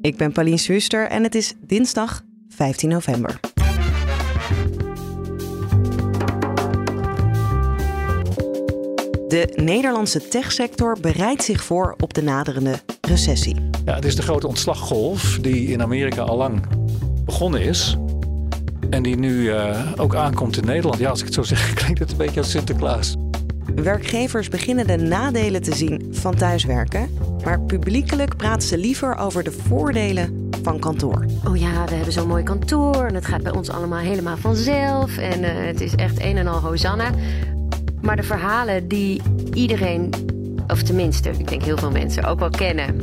Ik ben Pauline Schuster en het is dinsdag 15 november. De Nederlandse techsector bereidt zich voor op de naderende recessie. Ja, het is de grote ontslaggolf die in Amerika al lang begonnen is. En die nu uh, ook aankomt in Nederland. Ja, als ik het zo zeg, klinkt het een beetje als Sinterklaas. Werkgevers beginnen de nadelen te zien van thuiswerken. Maar publiekelijk praten ze liever over de voordelen van kantoor. Oh ja, we hebben zo'n mooi kantoor en het gaat bij ons allemaal helemaal vanzelf. En uh, het is echt een en al Hosanna. Maar de verhalen die iedereen, of tenminste, ik denk heel veel mensen ook wel kennen,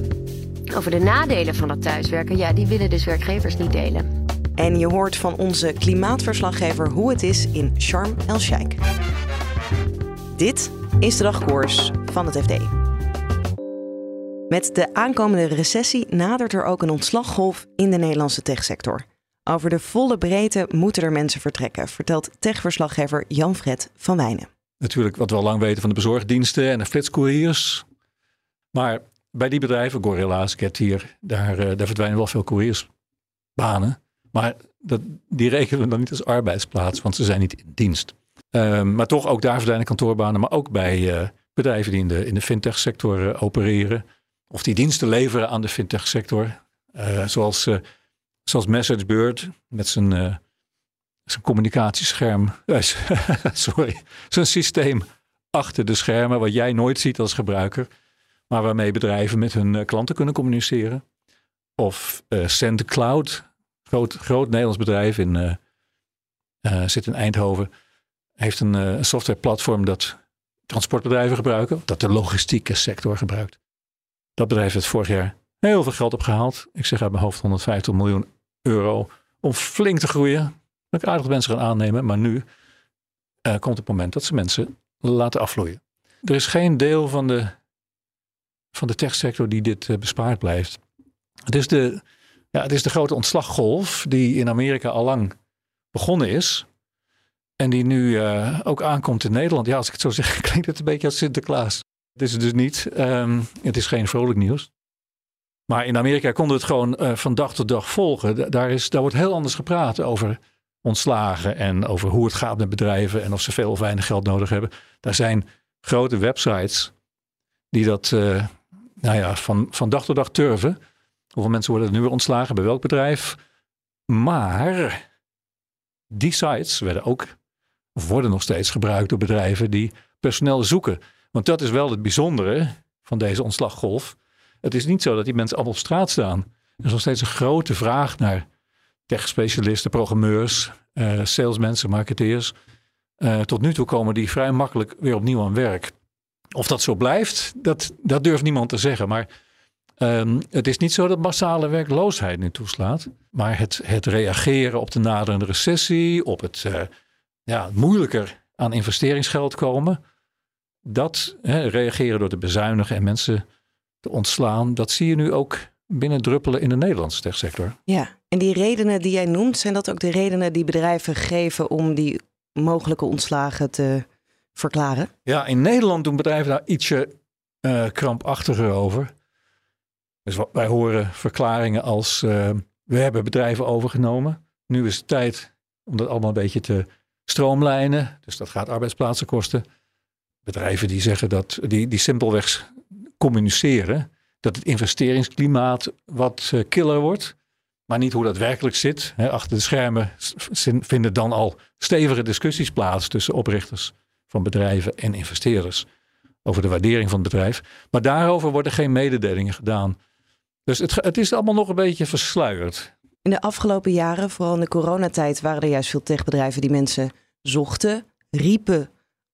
over de nadelen van dat thuiswerken, ja, die willen dus werkgevers niet delen. En je hoort van onze klimaatverslaggever hoe het is in Sharm el-Sheikh. Dit is de dagkoers van het FD. Met de aankomende recessie nadert er ook een ontslaggolf in de Nederlandse techsector. Over de volle breedte moeten er mensen vertrekken, vertelt techverslaggever Jan-Fred van Wijnen. Natuurlijk wat we al lang weten van de bezorgdiensten en de flitscouriers. Maar bij die bedrijven, Gorilla's, Getir, daar, eh, daar verdwijnen wel veel couriersbanen. Maar dat, die rekenen we dan niet als arbeidsplaats, want ze zijn niet in dienst. Um, maar toch ook daar verdwijnen kantoorbanen, maar ook bij uh, bedrijven die in de, in de fintech sector uh, opereren. Of die diensten leveren aan de fintech sector. Uh, zoals, zoals MessageBird met zijn, zijn communicatiescherm. sorry, zijn systeem achter de schermen, wat jij nooit ziet als gebruiker. Maar waarmee bedrijven met hun klanten kunnen communiceren. Of SendCloud, groot, groot Nederlands bedrijf in, zit in Eindhoven heeft een, uh, softwareplatform dat transportbedrijven gebruiken, dat de logistieke sector gebruikt. Dat bedrijf heeft vorig jaar heel veel geld opgehaald. Ik zeg uit mijn hoofd 150 miljoen euro om flink te groeien. Dat ik aardig mensen gaan aannemen, maar nu uh, komt het moment dat ze mensen laten afvloeien. Er is geen deel van de, van de techsector die dit uh, bespaard blijft. Het is, de, ja, het is de grote ontslaggolf die in Amerika al lang begonnen is. En die nu uh, ook aankomt in Nederland. Ja, als ik het zo zeg, klinkt het een beetje als Sinterklaas. Het is het dus niet. Um, het is geen vrolijk nieuws. Maar in Amerika konden we het gewoon uh, van dag tot dag volgen. Daar, is, daar wordt heel anders gepraat over ontslagen en over hoe het gaat met bedrijven en of ze veel of weinig geld nodig hebben. Daar zijn grote websites die dat uh, nou ja, van, van dag tot dag turven. Hoeveel mensen worden er nu weer ontslagen bij welk bedrijf? Maar die sites werden ook of worden nog steeds gebruikt door bedrijven die personeel zoeken. Want dat is wel het bijzondere van deze ontslaggolf. Het is niet zo dat die mensen allemaal op straat staan. Er is nog steeds een grote vraag naar tech-specialisten, programmeurs, uh, salesmensen, marketeers. Uh, tot nu toe komen die vrij makkelijk weer opnieuw aan werk. Of dat zo blijft, dat, dat durft niemand te zeggen. Maar um, het is niet zo dat massale werkloosheid nu toeslaat. Maar het, het reageren op de naderende recessie, op het uh, ja, moeilijker aan investeringsgeld komen. Dat hè, reageren door te bezuinigen en mensen te ontslaan, dat zie je nu ook binnen druppelen in de Nederlandse techsector. Ja, en die redenen die jij noemt, zijn dat ook de redenen die bedrijven geven om die mogelijke ontslagen te verklaren? Ja, in Nederland doen bedrijven daar ietsje uh, krampachtiger over. Dus wij horen verklaringen als uh, we hebben bedrijven overgenomen. Nu is het tijd om dat allemaal een beetje te stroomlijnen. Dus dat gaat arbeidsplaatsen kosten. Bedrijven die zeggen dat, die, die simpelweg communiceren dat het investeringsklimaat wat uh, killer wordt. Maar niet hoe dat werkelijk zit. Achter de schermen vinden dan al stevige discussies plaats tussen oprichters van bedrijven en investeerders over de waardering van het bedrijf. Maar daarover worden geen mededelingen gedaan. Dus het, het is allemaal nog een beetje versluierd. In de afgelopen jaren, vooral in de coronatijd, waren er juist veel techbedrijven die mensen zochten, riepen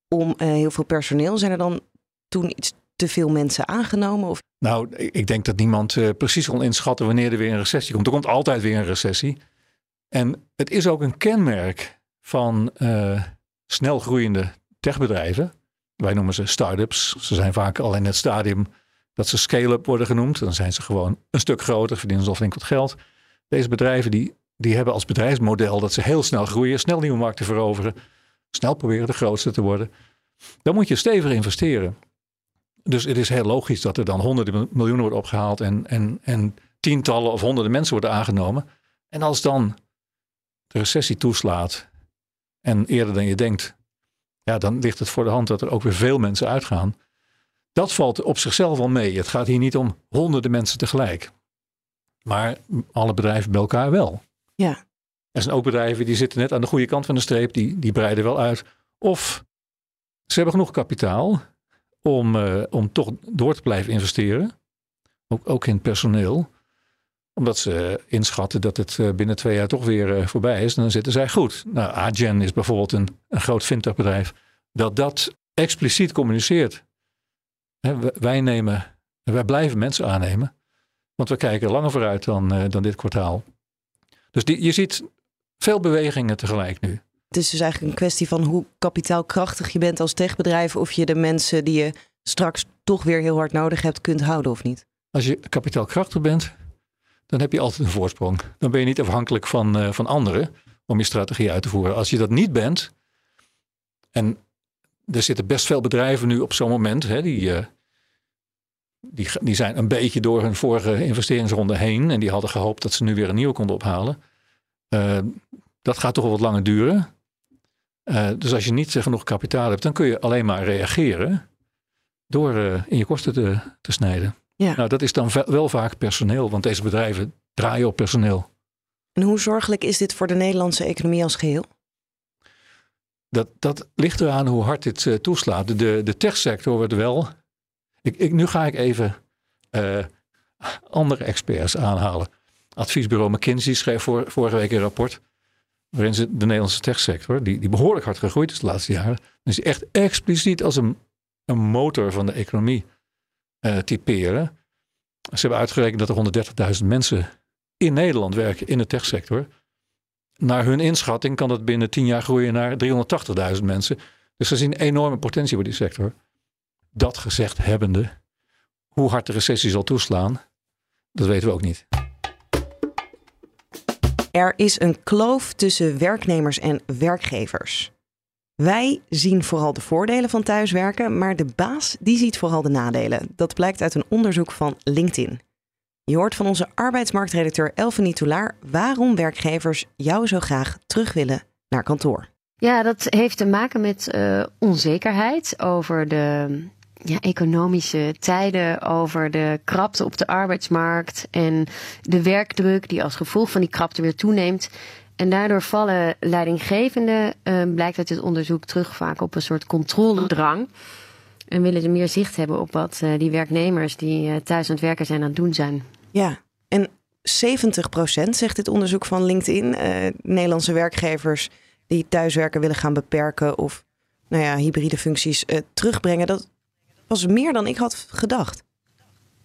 om uh, heel veel personeel. Zijn er dan toen iets te veel mensen aangenomen? Of? Nou, ik denk dat niemand uh, precies kon inschatten wanneer er weer een recessie komt. Er komt altijd weer een recessie. En het is ook een kenmerk van uh, snel groeiende techbedrijven. Wij noemen ze start-ups. Ze zijn vaak al in het stadium dat ze scale-up worden genoemd. Dan zijn ze gewoon een stuk groter, verdienen ze al flink wat geld. Deze bedrijven die, die hebben als bedrijfsmodel dat ze heel snel groeien, snel nieuwe markten veroveren, snel proberen de grootste te worden. Dan moet je stevig investeren. Dus het is heel logisch dat er dan honderden miljoenen wordt opgehaald en, en, en tientallen of honderden mensen worden aangenomen. En als dan de recessie toeslaat en eerder dan je denkt, ja, dan ligt het voor de hand dat er ook weer veel mensen uitgaan. Dat valt op zichzelf al mee. Het gaat hier niet om honderden mensen tegelijk. Maar alle bedrijven bij elkaar wel. Ja. Er zijn ook bedrijven die zitten net aan de goede kant van de streep, die, die breiden wel uit. Of ze hebben genoeg kapitaal om, uh, om toch door te blijven investeren. Ook, ook in personeel. Omdat ze inschatten dat het eh, binnen twee jaar toch weer uh, voorbij is. En dan zitten zij goed. Nou, Agen is bijvoorbeeld een, een groot fintechbedrijf. Dat dat expliciet communiceert. wij nemen, wij blijven mensen aannemen. Want we kijken langer vooruit dan, dan dit kwartaal. Dus die, je ziet veel bewegingen tegelijk nu. Het is dus eigenlijk een kwestie van hoe kapitaalkrachtig je bent als techbedrijf. Of je de mensen die je straks toch weer heel hard nodig hebt kunt houden of niet. Als je kapitaalkrachtig bent, dan heb je altijd een voorsprong. Dan ben je niet afhankelijk van, uh, van anderen om je strategie uit te voeren. Als je dat niet bent, en er zitten best veel bedrijven nu op zo'n moment, hè, die, uh, die, die zijn een beetje door hun vorige investeringsronde heen en die hadden gehoopt dat ze nu weer een nieuwe konden ophalen. Uh, dat gaat toch wel wat langer duren. Uh, dus als je niet genoeg kapitaal hebt, dan kun je alleen maar reageren door uh, in je kosten te, te snijden. Ja. Nou, dat is dan wel vaak personeel, want deze bedrijven draaien op personeel. En hoe zorgelijk is dit voor de Nederlandse economie als geheel? Dat, dat ligt eraan hoe hard dit uh, toeslaat. De, de techsector wordt wel. Ik, nu ga ik even andere experts aanhalen. Adviesbureau McKinsey schreef vorige week een rapport waarin ze de Nederlandse techsector, die, die behoorlijk hard gegroeid is de laatste jaren, dus echt expliciet als een, een motor van de economie uh, typeren. Ze hebben uitgerekend dat er 130.000 mensen in Nederland werken in de techsector. Naar hun inschatting kan dat binnen 10 jaar groeien naar 380.000 mensen. Dus ze zien enorme potentie voor die sector. Dat gezegd hebbende, hoe hard de recessie zal toeslaan, dat weten we ook niet. Er is een kloof tussen werknemers en werkgevers. Wij zien vooral de voordelen van thuiswerken, maar de baas die ziet vooral de nadelen. Dat blijkt uit een onderzoek van LinkedIn. Je hoort van onze arbeidsmarktredacteur Elfanie Toulaar waarom werkgevers jou zo graag terug willen naar kantoor. Ja, dat heeft te maken met uh, onzekerheid over de ja, economische tijden, over de krapte op de arbeidsmarkt en de werkdruk die als gevolg van die krapte weer toeneemt. En daardoor vallen leidinggevenden, uh, blijkt uit dit onderzoek, terug vaak op een soort controledrang. En willen ze meer zicht hebben op wat uh, die werknemers die uh, thuis aan het werken zijn aan het doen zijn. Ja, en 70% zegt dit onderzoek van LinkedIn, Nederlandse werkgevers die thuiswerken willen gaan beperken of nou ja, hybride functies terugbrengen. Dat was meer dan ik had gedacht.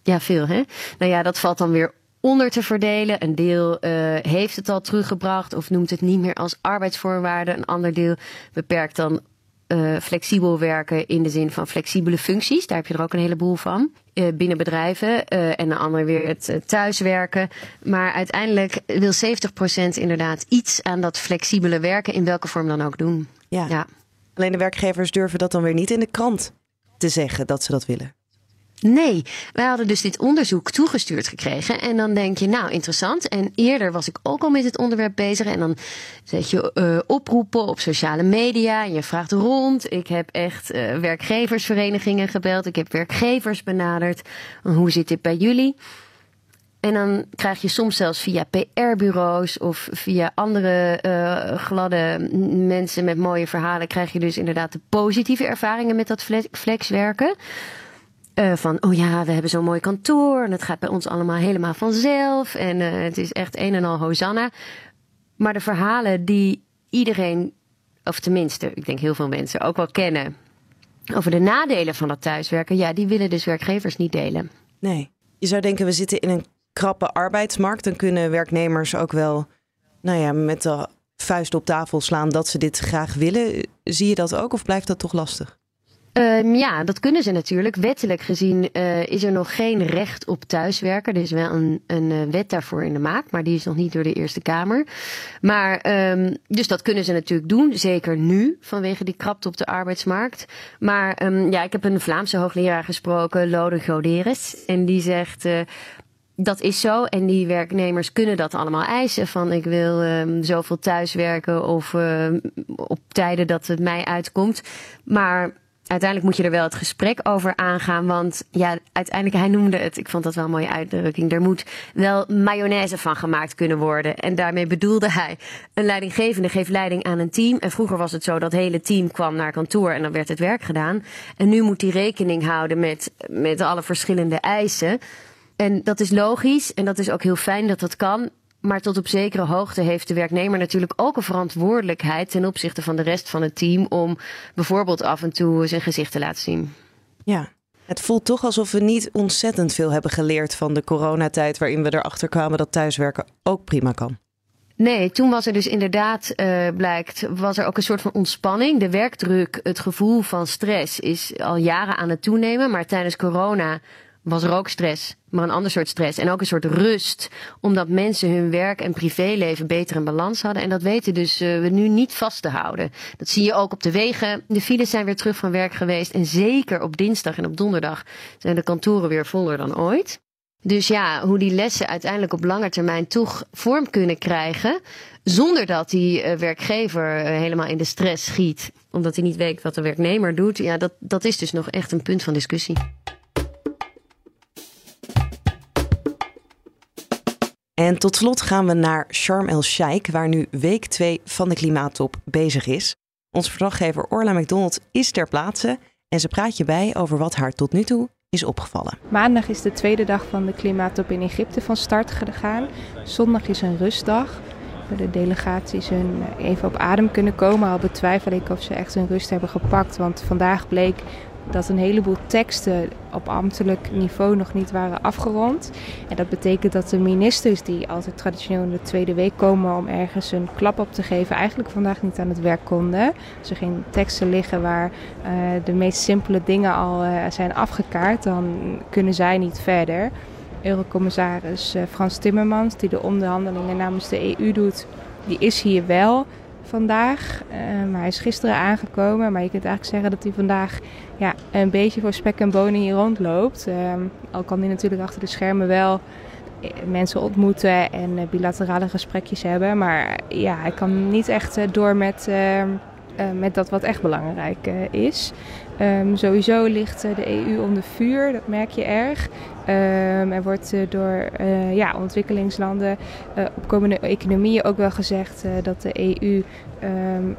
Ja, veel hè? Nou ja, dat valt dan weer onder te verdelen. Een deel uh, heeft het al teruggebracht of noemt het niet meer als arbeidsvoorwaarden. Een ander deel beperkt dan uh, flexibel werken in de zin van flexibele functies. Daar heb je er ook een heleboel van. Uh, binnen bedrijven. en een ander weer het thuiswerken. Maar uiteindelijk wil 70% inderdaad iets aan dat flexibele werken, in welke vorm dan ook doen. Ja. ja. Alleen de werkgevers durven dat dan weer niet in de krant te zeggen dat ze dat willen. Nee, wij hadden dus dit onderzoek toegestuurd gekregen. En dan denk je, nou interessant. En eerder was ik ook al met het onderwerp bezig. En dan zet je uh, oproepen op sociale media. En je vraagt rond. Ik heb echt uh, werkgeversverenigingen gebeld. Ik heb werkgevers benaderd. Hoe zit dit bij jullie? En dan krijg je soms zelfs via PR-bureaus of via andere uh, gladde mensen met mooie verhalen, krijg je dus inderdaad de positieve ervaringen met dat flexwerken. Uh, van, oh ja, we hebben zo'n mooi kantoor en het gaat bij ons allemaal helemaal vanzelf en uh, het is echt een en al Hosanna. Maar de verhalen die iedereen, of tenminste, ik denk heel veel mensen ook wel kennen, over de nadelen van dat thuiswerken, ja, die willen dus werkgevers niet delen. Nee. Je zou denken, we zitten in een krappe arbeidsmarkt. Dan kunnen werknemers ook wel nou ja, met de vuist op tafel slaan dat ze dit graag willen. Zie je dat ook of blijft dat toch lastig? Um, ja, dat kunnen ze natuurlijk. Wettelijk gezien uh, is er nog geen recht op thuiswerken. Er is wel een, een uh, wet daarvoor in de maak, maar die is nog niet door de Eerste Kamer. Maar um, dus dat kunnen ze natuurlijk doen, zeker nu, vanwege die krapte op de arbeidsmarkt. Maar um, ja, ik heb een Vlaamse hoogleraar gesproken, Lode Goderes, en die zegt. Uh, dat is zo. En die werknemers kunnen dat allemaal eisen. Van ik wil um, zoveel thuiswerken of uh, op tijden dat het mij uitkomt. Maar uiteindelijk moet je er wel het gesprek over aangaan. Want ja, uiteindelijk, hij noemde het, ik vond dat wel een mooie uitdrukking. Er moet wel mayonaise van gemaakt kunnen worden. En daarmee bedoelde hij, een leidinggevende geeft leiding aan een team. En vroeger was het zo dat het hele team kwam naar kantoor en dan werd het werk gedaan. En nu moet hij rekening houden met, met alle verschillende eisen. En dat is logisch en dat is ook heel fijn dat dat kan. Maar tot op zekere hoogte heeft de werknemer natuurlijk ook een verantwoordelijkheid ten opzichte van de rest van het team om bijvoorbeeld af en toe zijn gezicht te laten zien. Ja, het voelt toch alsof we niet ontzettend veel hebben geleerd van de coronatijd, waarin we erachter kwamen dat thuiswerken ook prima kan. Nee, toen was er dus inderdaad, uh, blijkt, was er ook een soort van ontspanning. De werkdruk, het gevoel van stress is al jaren aan het toenemen. Maar tijdens corona was er ook stress, maar een ander soort stress. En ook een soort rust, omdat mensen hun werk en privéleven beter in balans hadden. En dat weten dus uh, we nu niet vast te houden. Dat zie je ook op de wegen. De files zijn weer terug van werk geweest. En zeker op dinsdag en op donderdag zijn de kantoren weer voller dan ooit. Dus ja, hoe die lessen uiteindelijk op lange termijn toch vorm kunnen krijgen. Zonder dat die uh, werkgever uh, helemaal in de stress schiet. Omdat hij niet weet wat de werknemer doet. Ja, dat, dat is dus nog echt een punt van discussie. En tot slot gaan we naar Sharm el-Sheikh, waar nu week 2 van de klimaattop bezig is. Onze verslaggever Orla McDonald is ter plaatse en ze praat je bij over wat haar tot nu toe is opgevallen. Maandag is de tweede dag van de klimaattop in Egypte van start gegaan. Zondag is een rustdag. De delegaties hun even op adem kunnen komen. Al betwijfel ik of ze echt hun rust hebben gepakt. Want vandaag bleek dat een heleboel teksten op ambtelijk niveau nog niet waren afgerond. En dat betekent dat de ministers die altijd traditioneel in de tweede week komen om ergens een klap op te geven, eigenlijk vandaag niet aan het werk konden. Als er geen teksten liggen waar uh, de meest simpele dingen al uh, zijn afgekaart, dan kunnen zij niet verder. Eurocommissaris uh, Frans Timmermans, die de onderhandelingen namens de EU doet, die is hier wel vandaag. Uh, maar hij is gisteren aangekomen. Maar je kunt eigenlijk zeggen dat hij vandaag ja, een beetje voor spek en bonen hier rondloopt. Uh, al kan hij natuurlijk achter de schermen wel eh, mensen ontmoeten en uh, bilaterale gesprekjes hebben. Maar ja, hij kan niet echt door met, ehm, met dat wat echt belangrijk is. Um, sowieso ligt de EU onder vuur, dat merk je erg. Um, er wordt door ja, ontwikkelingslanden, uh, opkomende economieën ook wel gezegd dat de EU um,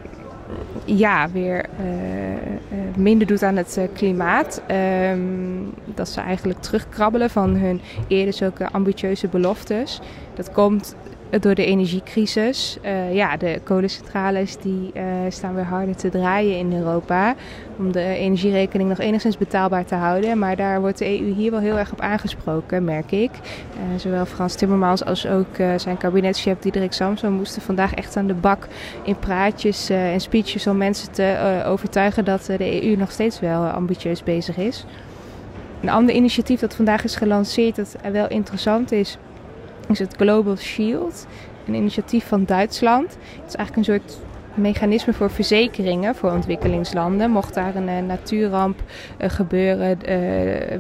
ja, weer minder doet aan het klimaat. Dat ze eigenlijk terugkrabbelen van hun eerder zulke ambitieuze beloftes. Dat komt door de energiecrisis. Uh, ja, de kolencentrales die uh, staan weer harder te draaien in Europa. Om de energierekening nog enigszins betaalbaar te houden. Maar daar wordt de EU hier wel heel erg op aangesproken, merk ik. Uh, zowel Frans Timmermans als ook zijn kabinetschef Diederik Samson moesten vandaag echt aan de bak in praatjes en speeches om mensen te overtuigen dat de EU nog steeds wel ambitieus bezig is. Een ander initiatief dat vandaag is gelanceerd, dat wel interessant is, is het Global Shield, een initiatief van Duitsland. Het is eigenlijk een soort mechanisme voor verzekeringen voor ontwikkelingslanden. Mocht daar een uh, natuurramp uh, gebeuren uh,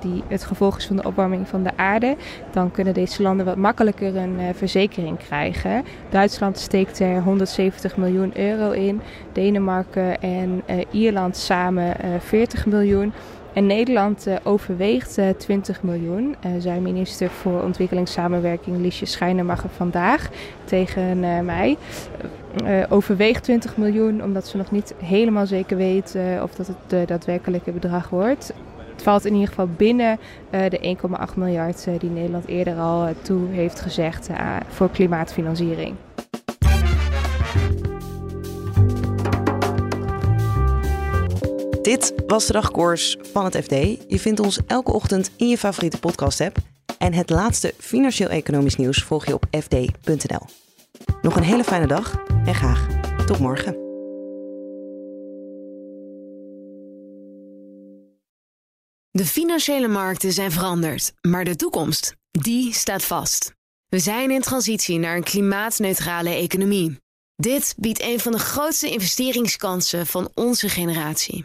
die het gevolg is van de opwarming van de aarde, dan kunnen deze landen wat makkelijker een verzekering krijgen. Duitsland steekt er 170 miljoen euro in, Denemarken en Ierland samen 40 miljoen. En Nederland uh, overweegt uh, 20 miljoen. Uh, zei minister voor ontwikkelingssamenwerking Liesje Schijnemacher vandaag tegen mij. overweegt 20 miljoen omdat ze nog niet helemaal zeker weet of dat het daadwerkelijke bedrag wordt. Het valt in ieder geval binnen de 1,8 miljard die Nederland eerder al toe heeft gezegd voor klimaatfinanciering. Dit was de dagkoers van het FD. Je vindt ons elke ochtend in je favoriete podcast-app. En het laatste financieel-economisch nieuws volg je op fd.nl. Nog een hele fijne dag en graag tot morgen. De financiële markten zijn veranderd, maar de toekomst, die staat vast. We zijn in transitie naar een klimaatneutrale economie. Dit biedt een van de grootste investeringskansen van onze generatie.